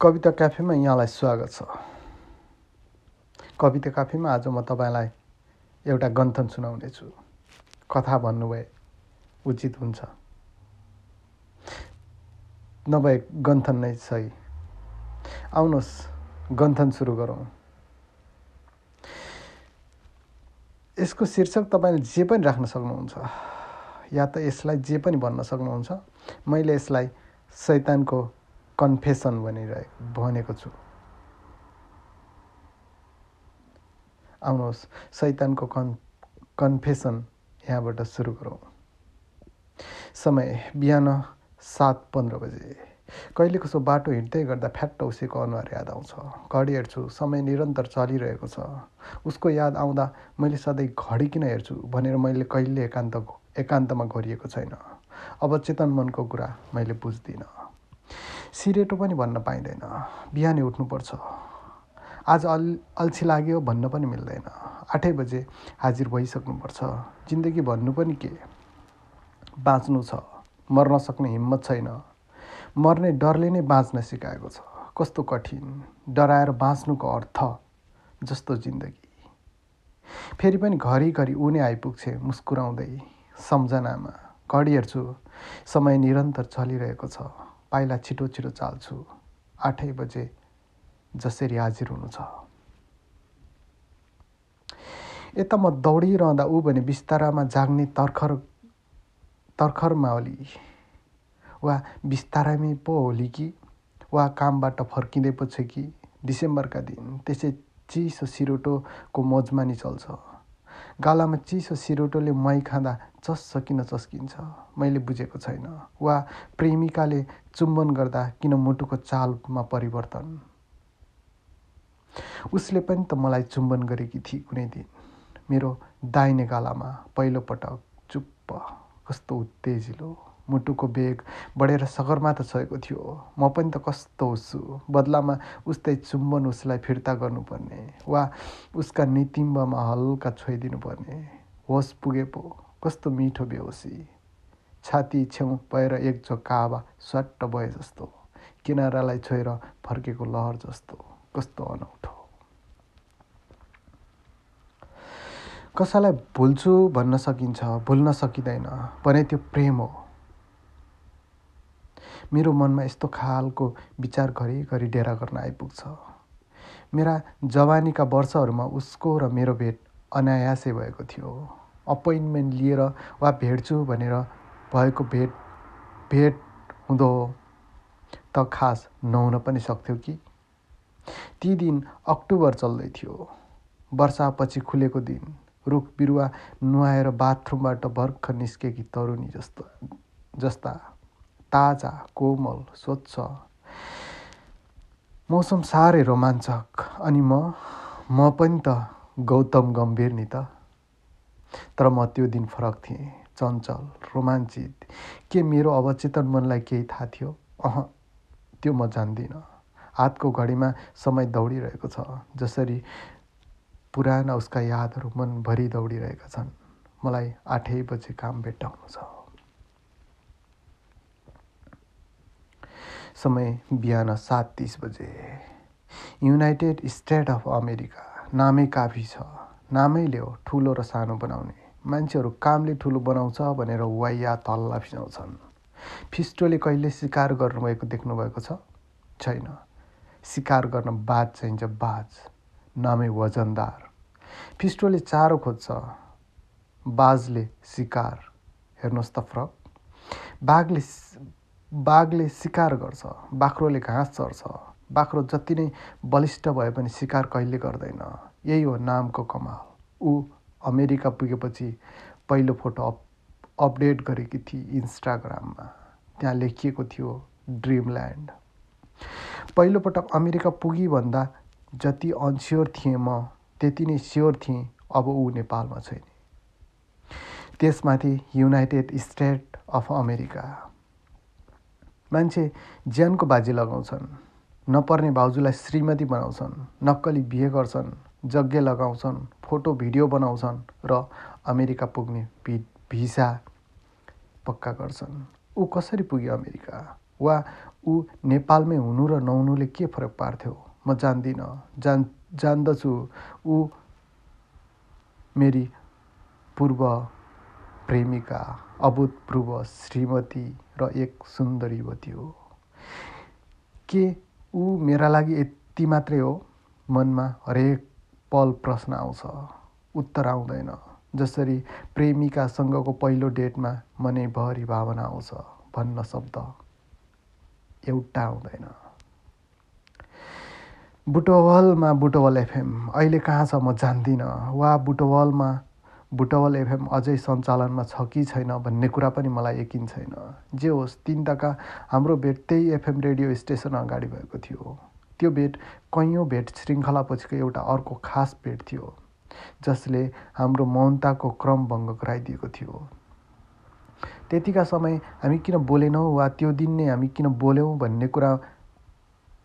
कविता क्याफेमा यहाँलाई स्वागत छ। कविता क्याफेमा आज म तपाईँलाई एउटा गन्थन सुनाउनेछु। कथा भन्नुभए उचित हुन्छ। नभए गन्थन नै सही। आउनुहोस् गन्थन सुरु गरौँ। यसको शीर्षक तपाईँले जे पनि राख्न सक्नुहुन्छ या त यसलाई जे पनि भन्न सक्नुहुन्छ मैले यसलाई सैतानको कन्फेसन भनिरहे भनेको छु। आउनुहोस् सैतानको कन् कन्फेसन यहाँबाट सुरु गरौँ। समय बिहान सात पन्ध्र बजे। कहिले कसो बाटो हिँड्दै गर्दा फ्याट्ट उसेको अनुहार याद आउँछ। घडी हेर्छु समय निरन्तर चलिरहेको छ। उसको याद आउँदा मैले सधैँ घडी किन हेर्छु भनेर मैले कहिले एकान्त एकान्तमा गरिएको छैन। अब चेतन मनको कुरा मैले बुझ्दिनँ। सिरेटो पनि भन्न पाइँदैन। बिहानै उठ्नुपर्छ। आज अल अल्छी लाग्यो भन्न पनि मिल्दैन। आठै बजे हाजिर भइसक्नुपर्छ। जिन्दगी भन्नु पनि के? बाँच्नु छ। मर्न सक्ने हिम्मत छैन। मर्ने डरले नै बाँच्न सिकाएको छ। कस्तो कठिन। डराएर बाँच्नुको अर्थ जस्तो जिन्दगी। फेरि पनि घरिघरि ऊ नै आइपुग्छे मुस्कुराउँदै। सम्झनामा। घडी हेर्छु समय निरन्तर चलिरहेको छ। पाइला छिटो छिटो चाल्छु। आठै बजे जसरी हाजिर हुनु छ। यता म दौडिरहँदा ऊ भने बिस्तारामा जाग्ने तर्खर तर्खरमा होली वा बिस्तारैमै पो होली कि? वा कामबाट फर्किँदै पो छ कि? डिसेम्बरका दिन त्यसै चिसो सिरोटोको मोजमानी चल्छ। गालामा चिसो सिरोटोले मै खाँदा चस्स किन चस्किन्छ। मैले बुझेको छैन। वा प्रेमिकाले चुम्बन गर्दा किन मुटुको चालमा परिवर्तन? उसले पनि त मलाई चुम्बन गरेकी थिए कुनै दिन। मेरो दाहिने गालामा पहिलोपटक चुप्प कस्तो उत्तेजिलो मुटुको बेग बढेर सगरमाथा छोएको थियो। म पनि त कस्तो हुन्छु? बदलामा उस्तै चुम्बन उसलाई फिर्ता गर्नुपर्ने वा उसका नितिम्बमा हल्का छोइदिनु पर्ने होस पुगे पो कस्तो मिठो बेहोसी। छाती छेउ भएर एक झोक हावा स्वाट्ट भए जस्तो। किनारालाई छोएर फर्केको लहर जस्तो। कस्तो अनौठो। कसैलाई भुल्छु भन्न सकिन्छ भुल्न सकिँदैन भने त्यो प्रेम हो। मेरो मनमा यस्तो खालको विचार घरिघरि डेरा गर्न आइपुग्छ। मेरा जवानीका वर्षहरूमा उसको र मेरो भेट अनायासै भएको थियो। अपोइन्टमेन्ट लिएर वा भेट्छु भनेर भएको भेट भेट हुँदो त खास नहुन पनि सक्थ्यो कि? ती दिन अक्टोबर चल्दै थियो। वर्षापछि खुलेको दिन रुख बिरुवा नुहाएर बाथरुमबाट भर्खर निस्केकी तरुनी जस्तो जस्ता ताजा कोमल स्वच्छ। मौसम साह्रै रोमाञ्चक अनि म म पनि त गौतम गम्भीर नि त। तर म त्यो दिन फरक थिएँ चञ्चल रोमाञ्चित। के मेरो अवचेतन मनलाई केही थाहा थियो? अह त्यो म जान्दिनँ। हातको घडीमा समय दौडिरहेको छ जसरी पुराना उसका यादहरू मनभरि दौडिरहेका छन्। मलाई आठै बजे काम भेट्टाउनु छ। समय बिहान सात तिस बजे। युनाइटेड स्टेट अफ अमेरिका नामै काफी छ। नामैले हो ठुलो र सानो बनाउने। मान्छेहरू कामले ठुलो बनाउँछ भनेर वाइया तल्ला फिजाउँछन् फिस्टोले कहिले शिकार गर्नुभएको देख्नुभएको छ? छैन। शिकार गर्न बाज चाहिन्छ बाज। नामै वजनदार। फिस्टोले चारो खोज्छ। बाजले शिकार हेर्नुहोस् त फरक। बाघले बाघले शिकार गर्छ बाख्रोले घाँस चर्छ। बाख्रो जति नै बलिष्ठ भए पनि शिकार कहिले गर्दैन। यही हो नामको कमाल। ऊ अमेरिका पुगेपछि पहिलो फोटो अप अपडेट गरेकी थिए इन्स्टाग्राममा। त्यहाँ लेखिएको थियो ड्रिमल्यान्ड। पहिलोपटक अमेरिका पुगी भन्दा जति अनस्योर थिएँ म त्यति नै स्योर थिएँ अब ऊ नेपालमा छैन। त्यसमाथि युनाइटेड स्टेट अफ अमेरिका। मान्छे ज्यानको बाजी लगाउँछन् नपर्ने भाउजूलाई श्रीमती बनाउँछन् नक्कली बिहे गर्छन् जग्गे लगाउँछन् फोटो भिडियो बनाउँछन् र अमेरिका पुग्ने भि भिसा पक्का गर्छन्। ऊ कसरी पुग्यो अमेरिका? वा ऊ नेपालमै हुनु र नहुनुले के फरक पार्थ्यो? म जान्दिनँ जान जान्दछु। ऊ मेरी पूर्व प्रेमिका अभूतपूर्व श्रीमती र एक सुन्दर युवती हो। के ऊ मेरा लागि यति मात्रै हो? मनमा हरेक पल प्रश्न आउँछ। उत्तर आउँदैन। जसरी प्रेमिकासँगको पहिलो डेटमा मनैभरि भावना आउँछ भन्न शब्द एउटा आउँदैन। बुटवलमा बुटवल एफएम। अहिले कहाँ छ म जान्दिनँ। वा बुटवलमा बुटवल एफएम अझै सञ्चालनमा छ कि छैन भन्ने कुरा पनि मलाई यकिन छैन। जे होस् तिनताका हाम्रो भेट त्यही एफएम रेडियो स्टेसन अगाडि भएको थियो। त्यो भेट कैयौँ भेट श्रृङ्खलापछिको एउटा अर्को खास भेट थियो जसले हाम्रो मौनताको क्रम भङ्ग गराइदिएको थियो। त्यतिका समय हामी किन बोलेनौँ वा त्यो दिन नै हामी किन बोल्यौँ भन्ने कुरा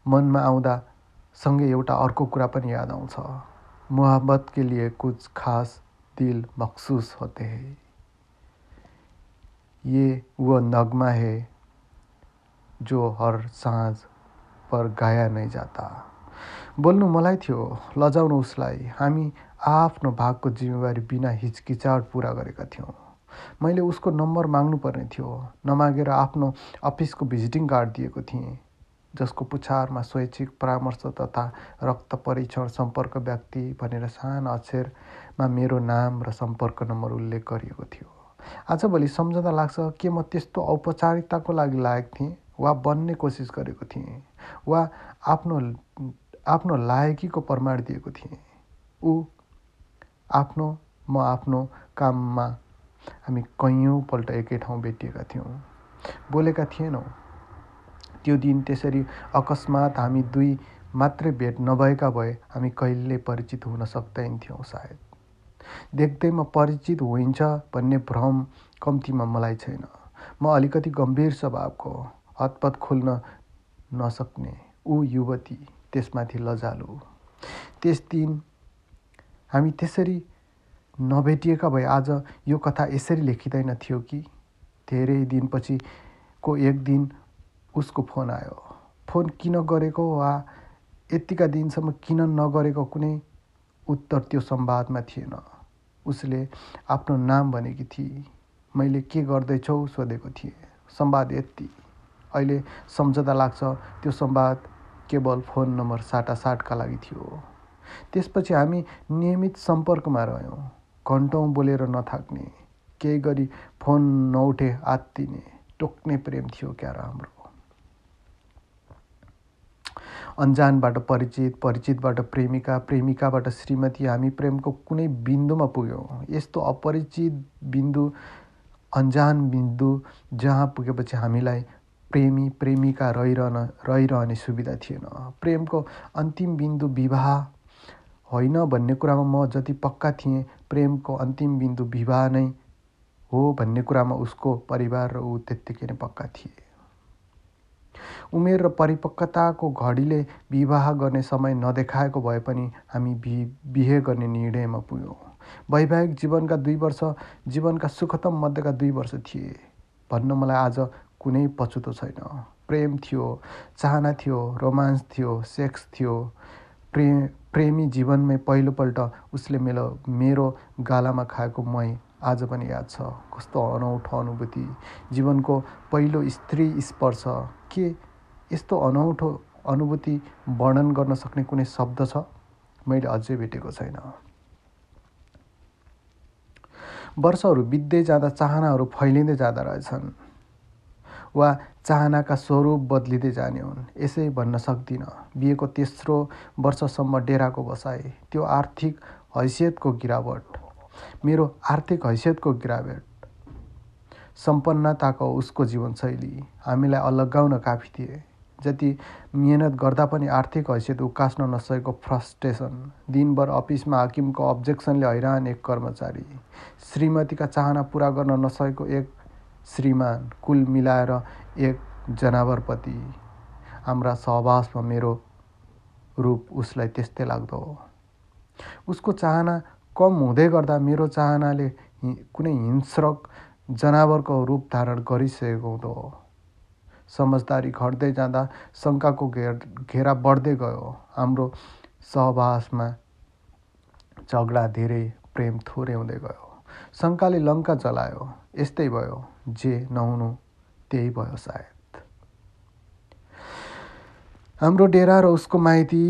मनमा आउँदा सँगै एउटा अर्को कुरा पनि याद आउँछ। मोहब्बत के लिए कुछ खास दिल मखसूस होते हैं। ये वो नगमा है जो हर साँझ पर गाया नै जाता। बोल्नु मलाई थियो लजाउनु उसलाई। हामी आफ्नो भागको जिम्मेवारी बिना हिचकिचाट पुरा गरेका थियौँ। मैले उसको नम्बर माग्नुपर्ने थियो। नमागेर आफ्नो अफिसको भिजिटिङ कार्ड दिएको थिएँ। जसको पुछारमा स्वैच्छिक परामर्श तथा रक्त परीक्षण सम्पर्क व्यक्ति भनेर सानो अक्षरमा मेरो नाम र सम्पर्क नम्बर उल्लेख गरिएको थियो। आजभोलि सम्झँदा लाग्छ के म त्यस्तो औपचारिकताको लागि लायक थिएँ वा बन्ने कोसिस गरेको थिएँ वा आफ्नो आफ्नो लायकीको प्रमाण दिएको थिएँ? ऊ आफ्नो म आफ्नो काममा हामी कैयौँपल्ट एकै ठाउँ भेटिएका थियौँ। बोलेका थिएनौँ। त्यो दिन त्यसरी अकस्मात हामी दुई मात्रै भेट नभएका भए हामी कहिले परिचित हुन सक्दैनथ्यौँ सायद। देख्दैमा परिचित होइन्छ भन्ने भ्रम कम्तीमा मलाई छैन। म अलिकति गम्भीर स्वभावको हतपत खोल्न नसक्ने ऊ युवती त्यसमाथि लजालु। त्यस दिन हामी त्यसरी नभेटिएका भए आज यो कथा यसरी लेखिँदैन थियो कि? धेरै दिनपछिको एक दिन उसको फोन आयो। फोन किन गरेको वा यतिका दिनसम्म किन नगरेको कुनै उत्तर त्यो संवादमा थिएन। उसले आफ्नो नाम भनेकी थिए मैले के गर्दैछौ सोधेको थिएँ। संवाद यति। अहिले सम्झँदा लाग्छ त्यो संवाद केवल फोन नम्बर साटासाटका लागि थियो। त्यसपछि हामी नियमित सम्पर्कमा रह्यौँ। घन्टौँ बोलेर नथाक्ने केही गरी फोन नउठे आत्तिने टोक्ने प्रेम थियो क्यार हाम्रो। अन्जानबाट परिचित परिचितबाट प्रेमिका प्रेमिकाबाट श्रीमती हामी प्रेमको कुनै बिन्दुमा पुग्यौँ। यस्तो अपरिचित बिन्दु अन्जान बिन्दु जहाँ पुगेपछि हामीलाई प्रेमी प्रेमिका रहिरहन रहिरहने सुविधा थिएन। प्रेमको अन्तिम बिन्दु विवाह होइन भन्ने कुरामा म जति पक्का थिएँ प्रेमको अन्तिम बिन्दु विवाह नै हो भन्ने कुरामा उसको परिवार र ऊ त्यत्तिकै नै पक्का थिए। उमेर र परिपक्वताको घडीले विवाह गर्ने समय नदेखाएको भए पनि हामी बि बिहे गर्ने निर्णयमा पुग्यौँ। वैवाहिक जीवनका दुई वर्ष जीवनका सुखतम मध्येका दुई वर्ष थिए। भन्न मलाई आज कुनै पछुतो छैन। प्रेम थियो चाहना थियो रोमान्स थियो सेक्स थियो प्रेमी जीवनमै पहिलोपल्ट उसले मेरो मेरो गालामा खाएको मै आज पनि याद छ। कस्तो अनौठो अनुभूति। जीवनको पहिलो स्त्री स्पर्श। के यस्तो अनौठो अनुभूति वर्णन गर्न सक्ने कुनै शब्द छ? मैले अझै भेटेको छैन। वर्षहरू बित्दै जाँदा चाहनाहरू फैलिँदै जाँदा रहेछन्। वा चाहनाका स्वरूप बदलिँदै जाने हुन्। यसै भन्न सक्दिनँ बिहेको तेस्रो वर्षसम्म डेराको बसाएँ त्यो आर्थिक हैसियतको गिरावट। मेरो आर्थिक हैसियतको गिरावट। सम्पन्नताको उसको जीवनशैली। हामीलाई अलगाउन काफी थिए। जति मिहिनेत गर्दा पनि आर्थिक हैसियत उकास्न नसकेको फ्रस्ट्रेसन। दिनभर अफिसमा हाकिमको अब्जेक्सनले हैरान एक कर्मचारी। श्रीमतीका चाहना पुरा गर्न नसकेको एक श्रीमान कुल मिलाएर एक जनावरपति हाम्रा सहवासमा मेरो रूप उसलाई त्यस्तै लाग्दो हो। उसको चाहना कम हुँदै गर्दा मेरो चाहनाले कुनै हिंस्रक जनावरको रूप धारण गरिसकेको हुँदो हो। समझदारी घट्दै जाँदा शङ्काको घेर घेरा बढ्दै गयो। हाम्रो सहवासमा झगडा धेरै प्रेम थोरै हुँदै गयो। शङ्काले लङ्का जलायो। यस्तै भयो जे नहुनु त्यही भयो सायद। हाम्रो डेरा र उसको माइती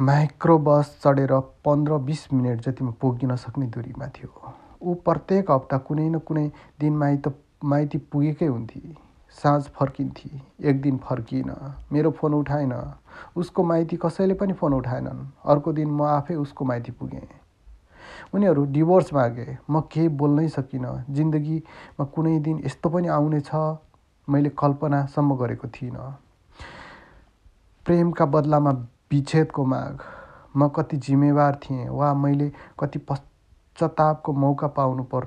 माइक्रो बस चढेर पन्ध्र बिस मिनट जतिमा पुगिन सक्ने दुरीमा थियो। ऊ प्रत्येक हप्ता कुनै न कुनै दिन माइत माइती पुगेकै हुन्थे। साँझ फर्किन्थे एक दिन फर्किन मेरो फोन उठाएन। उसको माइती कसैले पनि फोन उठाएनन्। अर्को दिन म आफै उसको माइती पुगेँ। उनीहरू डिभोर्स मागे म केही बोल्नै सकिनँ। जिन्दगीमा कुनै दिन यस्तो पनि आउनेछ मैले कल्पनासम्म गरेको थिइनँ। प्रेमका बदलामा विच्छेदको माग। म कति जिम्मेवार थिएँ वा मैले कति पश्चातापको मौका पाउनु पर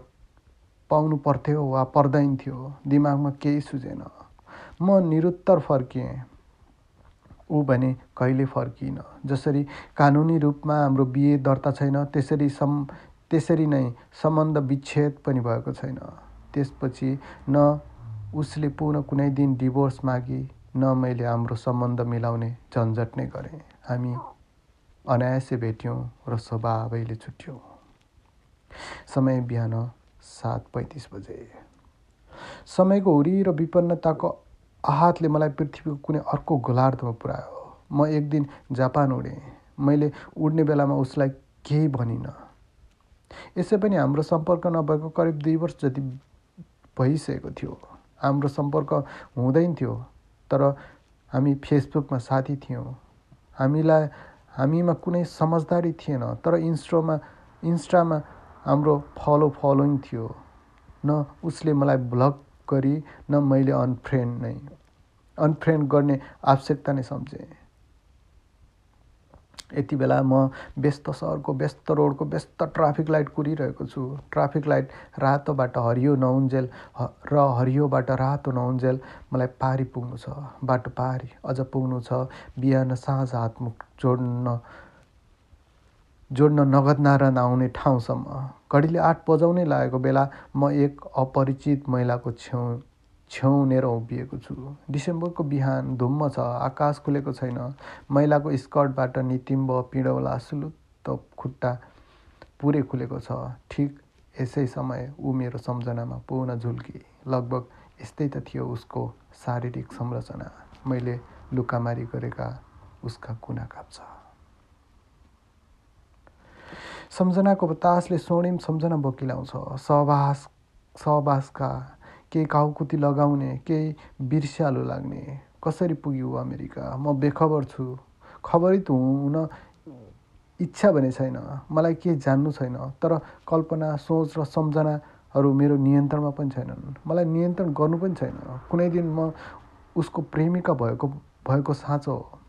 पाउनु पर्थ्यो वा पर्दैन थियो। दिमागमा केही सुझेन। म निरुत्तर फर्किएँ। ऊ भने कहिले फर्किन। जसरी कानुनी रूपमा हाम्रो बिहे दर्ता छैन त्यसरी सम् त्यसरी नै सम्बन्ध विच्छेद पनि भएको छैन। त्यसपछि न उसले पुनः कुनै दिन डिभोर्स मागी न मैले हाम्रो सम्बन्ध मिलाउने झन्झट नै गरेँ। हामी अनायासै भेट्यौँ र स्वभावैले छुट्यौँ। समय बिहान सात पैँतिस बजे। समयको हुरी र विपन्नताको आहतले मलाई पृथ्वीको कुनै अर्को गोलार्धमा पुऱ्यायो। म एक दिन जापान उडेँ। मैले उड्ने बेलामा उसलाई केही भनिनँ। यसै पनि हाम्रो सम्पर्क नभएको करिब दुई वर्ष जति भइसकेको थियो। हाम्रो सम्पर्क हुँदैन थियो तर हामी फेसबुकमा साथी थियौँ। हामीलाई हामीमा कुनै समझदारी थिएन तर इन्स्टोमा इन्स्टामा हाम्रो फलो फलोइङ थियो। न उसले मलाई ब्लक गरी न मैले अनफ्रेन्ड नै अनफ्रेन्ड गर्ने आवश्यकता नै सम्झेँ। यति बेला म व्यस्त सहरको व्यस्त रोडको व्यस्त ट्राफिक लाइट कुरिरहेको छु। ट्राफिक लाइट रातोबाट हरियो नहुन्जेल र हरियोबाट रातो नहुन्जेल मलाई पारी पुग्नु छ। बाटो पारी अझ पुग्नु छ। बिहान साँझ हातमुख जोड्न जोड्न नगद नारा नआउने ठाउँसम्म। घडीले आठ बजाउनै लागेको बेला म एक अपरिचित महिलाको छेउ छेउनेर उभिएको छु। डिसेम्बरको बिहान धुम्म छ आकाश खुलेको छैन। महिलाको स्कर्टबाट नितिम्ब पिँडौला सुलुत्त खुट्टा पुरै खुलेको छ। ठिक यसै समय ऊ मेरो सम्झनामा पुनः झुल्की। लगभग यस्तै त थियो उसको शारीरिक संरचना। मैले लुकामारी गरेका उसका कुना काप्छ सम्झनाको बतासले स्वर्णिम सम्झना बोकिलाउँछ। सहवास सहवासका केही काउकुती लगाउने केही बिर्स्यालो लाग्ने। कसरी पुग्यो अमेरिका? म बेखबर छु। खबरित हुन इच्छा भने छैन। मलाई केही जान्नु छैन। तर कल्पना सोच र सम्झनाहरू मेरो नियन्त्रणमा पनि छैनन्। मलाई नियन्त्रण गर्नु पनि छैन। कुनै दिन म उसको प्रेमिका भएको भएको साँचो हो।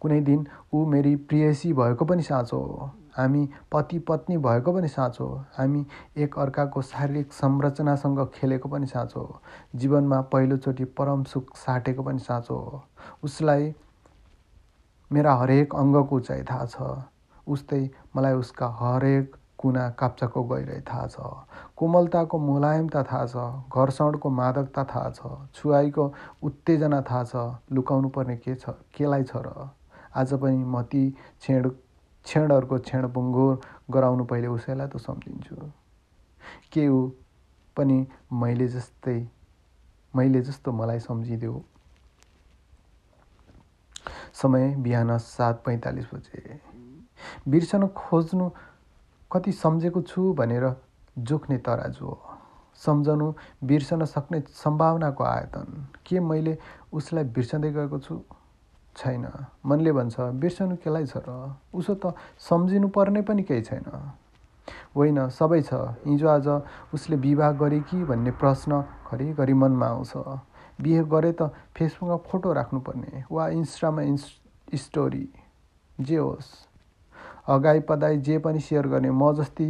कुनै दिन ऊ मेरी प्रियसी भएको पनि साँचो हो। हामी पति पत्नी भएको पनि साँचो हो। हामी एक अर्काको शारीरिक संरचनासँग खेलेको पनि साँचो हो। जीवनमा पहिलोचोटि परम सुख साटेको पनि साँचो हो। उसलाई मेरा हरेक अङ्गको उचाइ थाहा छ। उस्तै मलाई उसका हरेक कुना काप्चाको गहिराइ थाहा छ। कोमलताको मुलायमता थाहा छ। घर्षणको मादकता थाहा छ। छुवाईको उत्तेजना थाहा छ। लुकाउनु पर्ने के छ केलाई छ र? आज पनि म ती छेड क्षणहरूको क्षण बुङ्गुर गराउनु पहिले उसैलाई त सम्झिन्छु। के ऊ पनि मैले जस्तै मैले जस्तो मलाई सम्झिदेऊ समय बिहान सात पैँतालिस बजे। बिर्सन खोज्नु कति सम्झेको छु भनेर जोख्ने तराजु हो। सम्झनु बिर्सन सक्ने सम्भावनाको आयतन। के मैले उसलाई बिर्सँदै गएको छु? छैन। मनले भन्छ बिर्सनु केलाई छ र? उसो त सम्झिनु पर्ने पनि केही छैन। होइन सबै छ। हिजो आज उसले विवाह गरे कि भन्ने प्रश्न घरिघरि मनमा आउँछ। बिहे गरे त फेसबुकमा फोटो राख्नुपर्ने वा इन्स्टामा इन्स स्टोरी जे होस्। अगाइ पदाई जे पनि सेयर गर्ने म जस्ती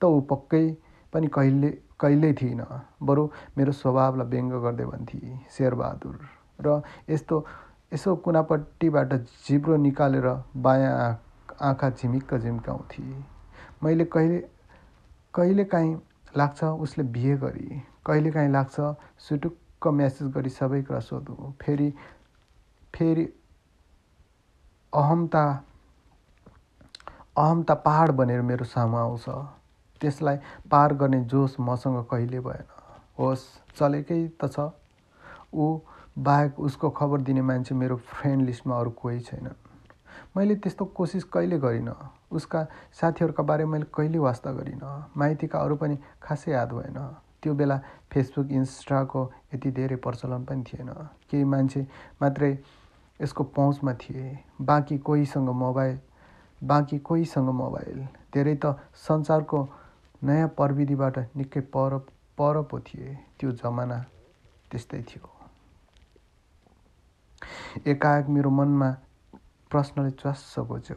त ऊ पक्कै पनि कहिले कहिल्यै थिइनँ। बरु मेरो स्वभावलाई व्यङ्ग गर्दै भन्थे शेरबहादुर। र यस्तो यसो कुनापट्टिबाट जिब्रो निकालेर बायाँ आँखा झिमिक्क झिम्काउँथे मैले कहिले कहिलेकाहीँ लाग्छ उसले बिहे गरी कहिलेकाहीँ लाग्छ सुटुक्क टुक्क म्यासेज गरी सबै कुरा सोधौँ। फेरि फेरि अहमता अहमता पहाड बनेर मेरो सामु आउँछ। त्यसलाई पार गर्ने जोस मसँग कहिले भएन। होस् चलेकै त छ। ऊ बाहेक उसको खबर दिने मान्छे मेरो फ्रेन्ड लिस्टमा अरू कोही छैनन् मैले त्यस्तो कोसिस कहिले गरिनँ। उसका साथीहरूका बारे मैले कहिले वास्ता गरिनँ। माइतीका अरू पनि खासै याद भएन। त्यो बेला फेसबुक इन्स्टाको यति धेरै प्रचलन पनि थिएन। केही मान्छे मात्रै यसको पहुँचमा थिए। बाँकी कोहीसँग मोबाइल बाँकी कोहीसँग मोबाइल। धेरै त संसारको नयाँ प्रविधिबाट निकै पर पर पो थिए। त्यो जमाना त्यस्तै थियो। एकाएक मेरो मनमा प्रश्नले च्वास्स गोच्यो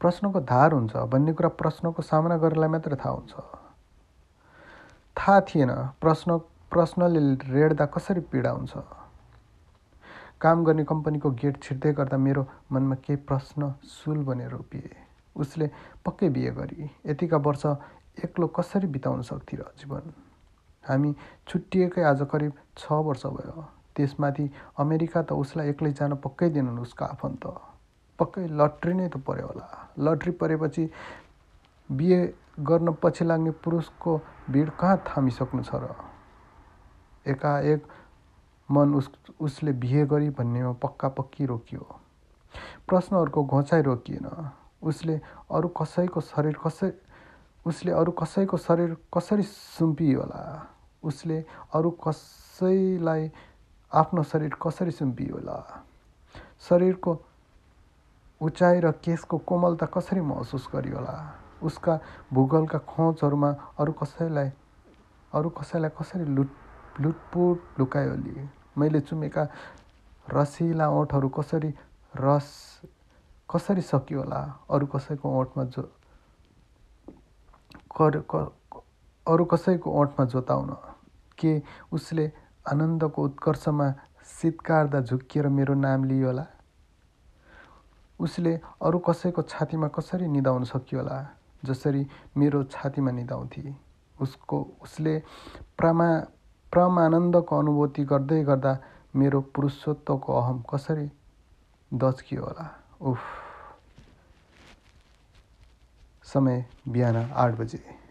प्रश्नको धार हुन्छ भन्ने कुरा प्रश्नको सामना गरेरलाई मात्र थाहा हुन्छ। थाहा थिएन प्रश्न प्रश्नले रेड्दा कसरी पीडा हुन्छ? काम गर्ने कम्पनीको गेट छिर्दै गर्दा मेरो मनमा केही प्रश्न सुल बनेर रोपिए। उसले पक्कै बिहे गरी यतिका वर्ष एक्लो कसरी बिताउन सक्थे र जीवन? हामी छुट्टिएकै आज करिब छ वर्ष भयो। त्यसमाथि अमेरिका त उसलाई एक्लै जान पक्कै दिनन् उसको आफन्त। पक्कै लट्री नै त पऱ्यो होला। लट्री परेपछि बिहे गर्न पछि लाग्ने पुरुषको भिड कहाँ थामिसक्नु छ र? एकाएक मन उस उसले बिहे गरी भन्नेमा पक्का पक्की रोकियो। प्रश्नहरूको घोचाइ रोकिएन। उसले अरू कसैको शरीर कसै उसले अरू कसैको शरीर कसरी सुम्पियो होला? उसले अरू कसैलाई आफ्नो शरीर कसरी सुम्पियो होला? शरीरको उचाइ र केसको कोमलता कसरी महसुस गरियो होला? उसका भूगोलका खोजहरूमा अरू कसैलाई अरू कसैलाई कसरी लुट लुटपुट लुकायो मैले चुमेका रसिला ओठहरू कसरी रस कसरी सकियो होला? अरू कसैको ओठमा जो अरू कसैको ओठमा जोताउन? के उसले आनन्दको उत्कर्षमा शीतकार्दा झुक्किएर मेरो नाम लियो होला। उसले अरू कसैको छातीमा कसरी निदाउन सकियो होला जसरी मेरो छातीमा निदाउँथे। उसको उसले प्रमा परमानन्दको अनुभूति गर्दै गर्दा मेरो पुरुषत्वको अहम कसरी दचकियो होला। उफ। समय बिहान आठ बजे।